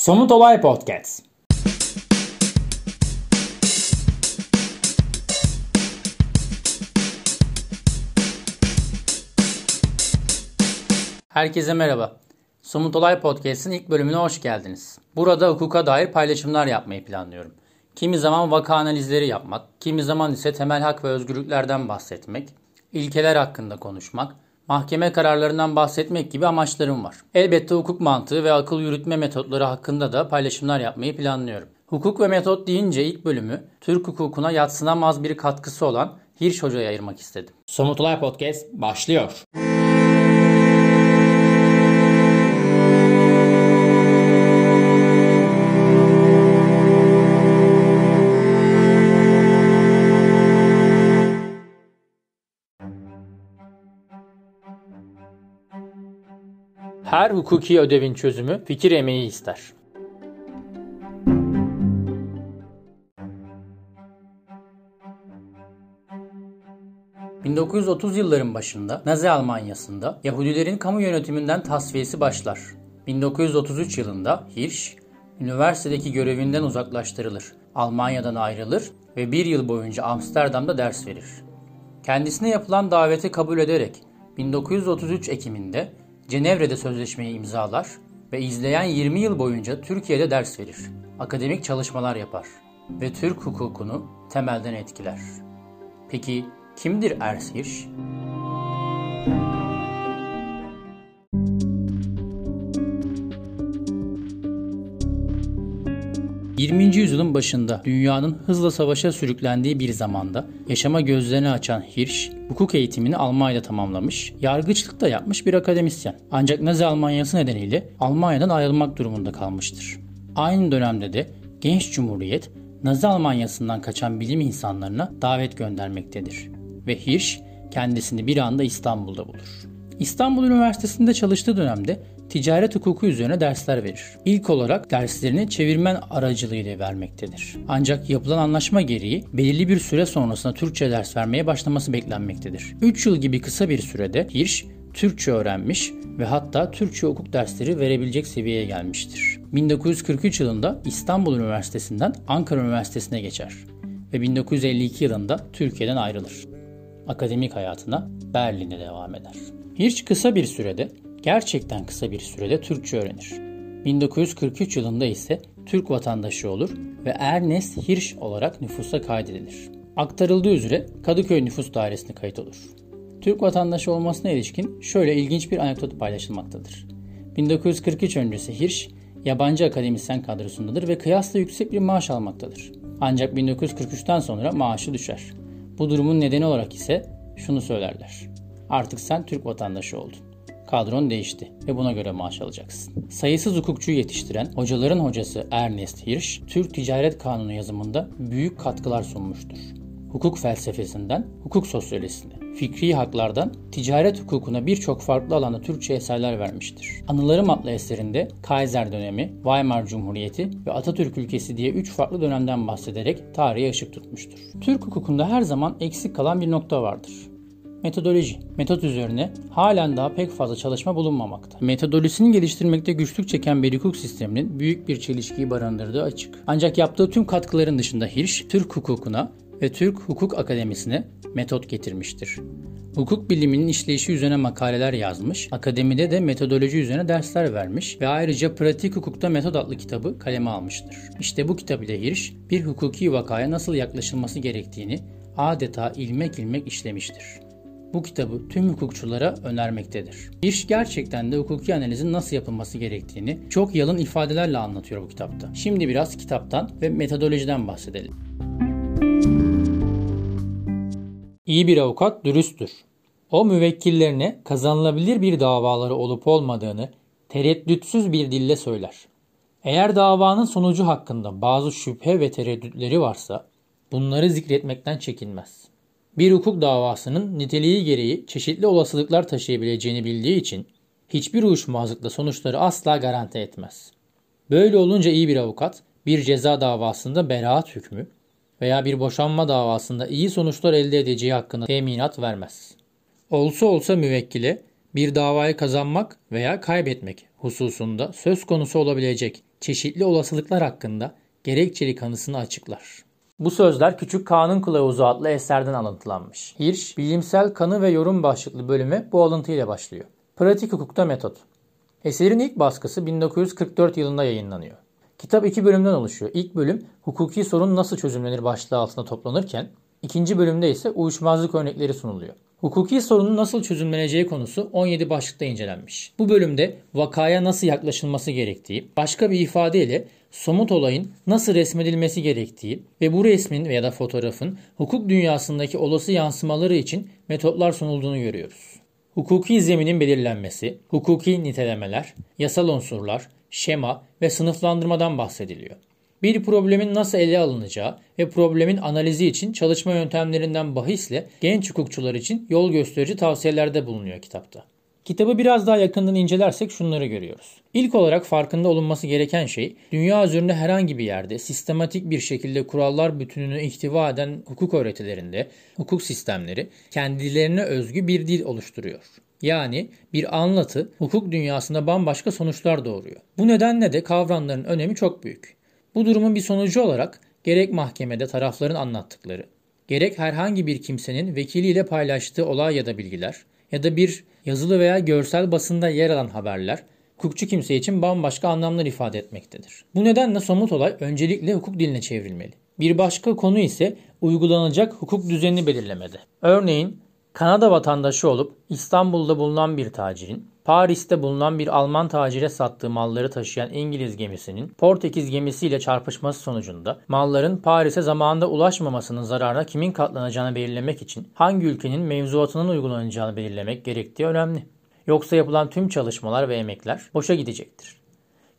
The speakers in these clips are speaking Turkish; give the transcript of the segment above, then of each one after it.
Somut Olay Podcast. Herkese merhaba. Somut Olay Podcast'in ilk bölümüne hoş geldiniz. Burada hukuka dair paylaşımlar yapmayı planlıyorum. Kimi zaman vaka analizleri yapmak, kimi zaman ise temel hak ve özgürlüklerden bahsetmek, ilkeler hakkında konuşmak, mahkeme kararlarından bahsetmek gibi amaçlarım var. Elbette hukuk mantığı ve akıl yürütme metotları hakkında da paylaşımlar yapmayı planlıyorum. Hukuk ve metot deyince ilk bölümü Türk hukukuna yatsınamaz bir katkısı olan Hirsch Hoca'ya ayırmak istedim. Somut Olay Podcast başlıyor. Her hukuki ödevin çözümü fikir emeği ister. ...1930 yılların başında Nazi Almanyası'nda Yahudilerin kamu yönetiminden tasfiyesi başlar. 1933 yılında Hirsch, üniversitedeki görevinden uzaklaştırılır. Almanya'dan ayrılır ve bir yıl boyunca Amsterdam'da ders verir. Kendisine yapılan daveti kabul ederek 1933 Ekim'inde Cenevre'de sözleşmeyi imzalar ve izleyen 20 yıl boyunca Türkiye'de ders verir. Akademik çalışmalar yapar ve Türk hukukunu temelden etkiler. Peki kimdir Ernst Hirsch? 20. yüzyılın başında dünyanın hızla savaşa sürüklendiği bir zamanda yaşama gözlerini açan Hirsch, hukuk eğitimini Almanya'da tamamlamış, yargıçlık da yapmış bir akademisyen. Ancak Nazi Almanyası nedeniyle Almanya'dan ayrılmak durumunda kalmıştır. Aynı dönemde de genç cumhuriyet Nazi Almanyası'ndan kaçan bilim insanlarına davet göndermektedir. Ve Hirsch kendisini bir anda İstanbul'da bulur. İstanbul Üniversitesi'nde çalıştığı dönemde ticaret hukuku üzerine dersler verir. İlk olarak derslerini çevirmen aracılığıyla vermektedir. Ancak yapılan anlaşma gereği belirli bir süre sonrasında Türkçe ders vermeye başlaması beklenmektedir. 3 yıl gibi kısa bir sürede Hirsch Türkçe öğrenmiş ve hatta Türkçe hukuk dersleri verebilecek seviyeye gelmiştir. 1943 yılında İstanbul Üniversitesi'nden Ankara Üniversitesi'ne geçer ve 1952 yılında Türkiye'den ayrılır. Akademik hayatına Berlin'de devam eder. Hirsch kısa bir sürede gerçekten kısa bir sürede Türkçe öğrenir. 1943 yılında ise Türk vatandaşı olur ve Ernest Hirsch olarak nüfusa kaydedilir. Aktarıldığı üzere Kadıköy Nüfus Dairesi'ne kayıt olur. Türk vatandaşı olmasına ilişkin şöyle ilginç bir anekdot paylaşılmaktadır. 1943 öncesi Hirsch yabancı akademisyen kadrosundadır ve kıyasla yüksek bir maaş almaktadır. Ancak 1943'ten sonra maaşı düşer. Bu durumun nedeni olarak ise şunu söylerler. Artık sen Türk vatandaşı oldun. Kadron değişti ve buna göre maaş alacaksın. Sayısız hukukçuyu yetiştiren hocaların hocası Ernest Hirsch, Türk Ticaret Kanunu yazımında büyük katkılar sunmuştur. Hukuk felsefesinden hukuk sosyolojisine, fikri haklardan ticaret hukukuna birçok farklı alanda Türkçe eserler vermiştir. Anılarım adlı eserinde Kaiser dönemi, Weimar Cumhuriyeti ve Atatürk ülkesi diye üç farklı dönemden bahsederek tarihe ışık tutmuştur. Türk hukukunda her zaman eksik kalan bir nokta vardır. Metodoloji. Metot üzerine halen daha pek fazla çalışma bulunmamakta. Metodolojisini geliştirmekte güçlük çeken bir hukuk sisteminin büyük bir çelişkiyi barındırdığı açık. Ancak yaptığı tüm katkıların dışında Hirsch, Türk hukukuna ve Türk Hukuk Akademisi'ne metot getirmiştir. Hukuk biliminin işleyişi üzerine makaleler yazmış, akademide de metodoloji üzerine dersler vermiş ve ayrıca Pratik Hukukta Metod adlı kitabı kaleme almıştır. İşte bu kitap ile Hirsch bir hukuki vakaya nasıl yaklaşılması gerektiğini adeta ilmek ilmek işlemiştir bu kitabı tüm hukukçulara önermektedir. İş gerçekten de hukuki analizin nasıl yapılması gerektiğini çok yalın ifadelerle anlatıyor bu kitapta. Şimdi biraz kitaptan ve metodolojiden bahsedelim. İyi bir avukat dürüsttür. O müvekkillerine kazanılabilir bir davaları olup olmadığını tereddütsüz bir dille söyler. Eğer davanın sonucu hakkında bazı şüphe ve tereddütleri varsa bunları zikretmekten çekinmez. Bir hukuk davasının niteliği gereği çeşitli olasılıklar taşıyabileceğini bildiği için hiçbir uyuşmazlıkla sonuçları asla garanti etmez. Böyle olunca iyi bir avukat bir ceza davasında beraat hükmü veya bir boşanma davasında iyi sonuçlar elde edeceği hakkında teminat vermez. Olsa olsa müvekkile bir davayı kazanmak veya kaybetmek hususunda söz konusu olabilecek çeşitli olasılıklar hakkında gerekçeli kanısını açıklar. Bu sözler Küçük Kanun Kılavuzu adlı eserden alıntılanmış. Hirsch, bilimsel kanı ve yorum başlıklı bölüme bu alıntıyla başlıyor. Pratik hukukta metot. Eserin ilk baskısı 1944 yılında yayınlanıyor. Kitap iki bölümden oluşuyor. İlk bölüm hukuki sorun nasıl çözümlenir başlığı altında toplanırken ikinci bölümde ise uyuşmazlık örnekleri sunuluyor. Hukuki sorunun nasıl çözümleneceği konusu 17 başlıkta incelenmiş. Bu bölümde vakaya nasıl yaklaşılması gerektiği, başka bir ifadeyle somut olayın nasıl resmedilmesi gerektiği ve bu resmin veya da fotoğrafın hukuk dünyasındaki olası yansımaları için metotlar sunulduğunu görüyoruz. Hukuki zeminin belirlenmesi, hukuki nitelemeler, yasal unsurlar, şema ve sınıflandırmadan bahsediliyor. Bir problemin nasıl ele alınacağı ve problemin analizi için çalışma yöntemlerinden bahisle genç hukukçular için yol gösterici tavsiyelerde bulunuyor kitapta. Kitabı biraz daha yakından incelersek şunları görüyoruz. İlk olarak farkında olunması gereken şey, dünya üzerinde herhangi bir yerde sistematik bir şekilde kurallar bütününü ihtiva eden hukuk öğretilerinde hukuk sistemleri kendilerine özgü bir dil oluşturuyor. Yani bir anlatı hukuk dünyasında bambaşka sonuçlar doğuruyor. Bu nedenle de kavramların önemi çok büyük. Bu durumun bir sonucu olarak gerek mahkemede tarafların anlattıkları, gerek herhangi bir kimsenin vekiliyle paylaştığı olay ya da bilgiler ya da bir yazılı veya görsel basında yer alan haberler hukukçu kimse için bambaşka anlamlar ifade etmektedir. Bu nedenle somut olay öncelikle hukuk diline çevrilmeli. Bir başka konu ise uygulanacak hukuk düzenini belirlemede. Örneğin Kanada vatandaşı olup İstanbul'da bulunan bir tacirin, Paris'te bulunan bir Alman tacire sattığı malları taşıyan İngiliz gemisinin Portekiz gemisiyle çarpışması sonucunda malların Paris'e zamanında ulaşmamasının zararına kimin katlanacağını belirlemek için hangi ülkenin mevzuatının uygulanacağını belirlemek gerektiği önemli. Yoksa yapılan tüm çalışmalar ve emekler boşa gidecektir.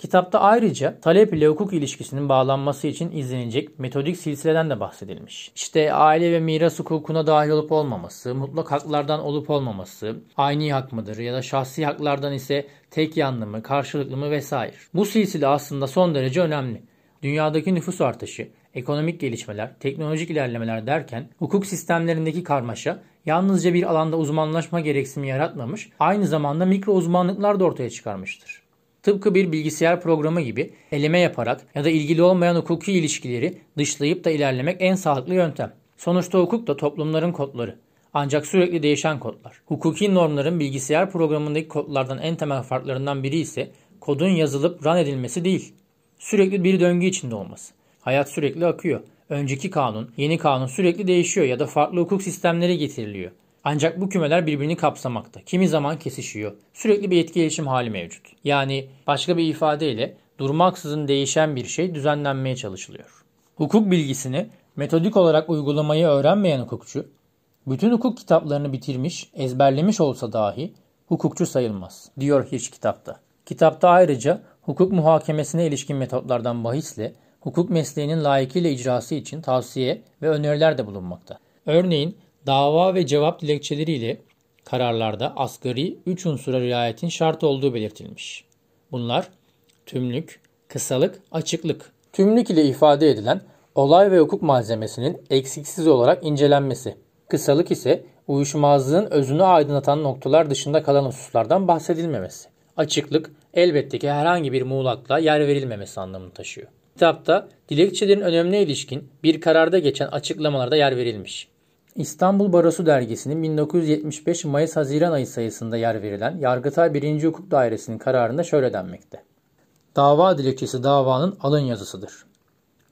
Kitapta ayrıca talep ile hukuk ilişkisinin bağlanması için izlenecek metodik silsileden de bahsedilmiş. İşte aile ve miras hukukuna dahil olup olmaması, mutlak haklardan olup olmaması, aynı hak mıdır ya da şahsi haklardan ise tek yanlı mı, karşılıklı mı vesaire. Bu silsile aslında son derece önemli. Dünyadaki nüfus artışı, ekonomik gelişmeler, teknolojik ilerlemeler derken hukuk sistemlerindeki karmaşa yalnızca bir alanda uzmanlaşma gereksinimi yaratmamış, aynı zamanda mikro uzmanlıklar da ortaya çıkarmıştır. Tıpkı bir bilgisayar programı gibi eleme yaparak ya da ilgili olmayan hukuki ilişkileri dışlayıp da ilerlemek en sağlıklı yöntem. Sonuçta hukuk da toplumların kodları. Ancak sürekli değişen kodlar. Hukuki normların bilgisayar programındaki kodlardan en temel farklarından biri ise kodun yazılıp run edilmesi değil. Sürekli bir döngü içinde olması. Hayat sürekli akıyor. Önceki kanun, yeni kanun sürekli değişiyor ya da farklı hukuk sistemleri getiriliyor. Ancak bu kümeler birbirini kapsamakta. Kimi zaman kesişiyor. Sürekli bir etkileşim hali mevcut. Yani başka bir ifadeyle durmaksızın değişen bir şey düzenlenmeye çalışılıyor. Hukuk bilgisini metodik olarak uygulamayı öğrenmeyen hukukçu, bütün hukuk kitaplarını bitirmiş, ezberlemiş olsa dahi hukukçu sayılmaz, diyor hiç kitapta. Kitapta ayrıca hukuk muhakemesine ilişkin metotlardan bahisle hukuk mesleğinin layıkıyla icrası için tavsiye ve öneriler de bulunmakta. Örneğin dava ve cevap dilekçeleriyle kararlarda asgari 3 unsura riayetin şart olduğu belirtilmiş. Bunlar tümlük, kısalık, açıklık. Tümlük ile ifade edilen olay ve hukuk malzemesinin eksiksiz olarak incelenmesi. Kısalık ise uyuşmazlığın özünü aydınlatan noktalar dışında kalan hususlardan bahsedilmemesi. Açıklık elbette ki herhangi bir muğlakla yer verilmemesi anlamını taşıyor. Kitapta dilekçelerin önemine ilişkin bir kararda geçen açıklamalarda yer verilmiş. İstanbul Barosu dergisinin 1975 Mayıs-Haziran ayı sayısında yer verilen Yargıtay 1. Hukuk Dairesi'nin kararında şöyle denmekte. Dava dilekçesi davanın alın yazısıdır.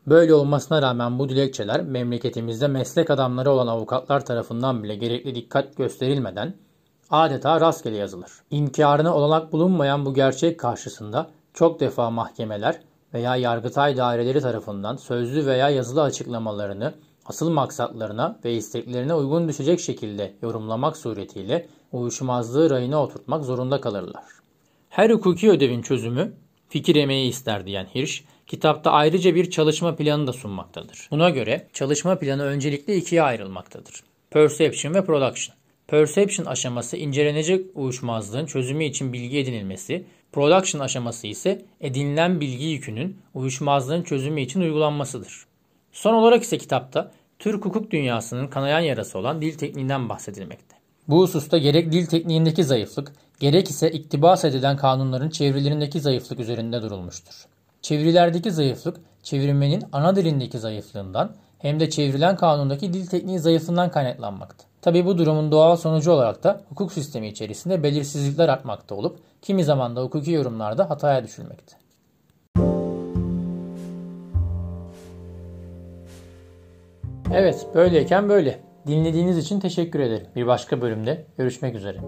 Böyle olmasına rağmen bu dilekçeler memleketimizde meslek adamları olan avukatlar tarafından bile gerekli dikkat gösterilmeden adeta rastgele yazılır. İnkarına olanak bulunmayan bu gerçek karşısında çok defa mahkemeler veya yargıtay daireleri tarafından sözlü veya yazılı açıklamalarını asıl maksatlarına ve isteklerine uygun düşecek şekilde yorumlamak suretiyle uyuşmazlığı rayına oturtmak zorunda kalırlar. Her hukuki ödevin çözümü fikir emeği ister diyen Hirsch, kitapta ayrıca bir çalışma planı da sunmaktadır. Buna göre çalışma planı öncelikle ikiye ayrılmaktadır. Perception ve Production. Perception aşaması incelenecek uyuşmazlığın çözümü için bilgi edinilmesi, Production aşaması ise edinilen bilgi yükünün uyuşmazlığın çözümü için uygulanmasıdır. Son olarak ise kitapta Türk hukuk dünyasının kanayan yarası olan dil tekniğinden bahsedilmekte. Bu hususta gerek dil tekniğindeki zayıflık, gerek ise iktibas edilen kanunların çevrelerindeki zayıflık üzerinde durulmuştur. Çevirilerdeki zayıflık çevirmenin ana dilindeki zayıflığından hem de çevrilen kanundaki dil tekniği zayıflığından kaynaklanmakta. Tabi bu durumun doğal sonucu olarak da hukuk sistemi içerisinde belirsizlikler artmakta olup kimi zaman da hukuki yorumlarda hataya düşülmekte. Evet, böyleyken böyle. Dinlediğiniz için teşekkür ederim. Bir başka bölümde görüşmek üzere.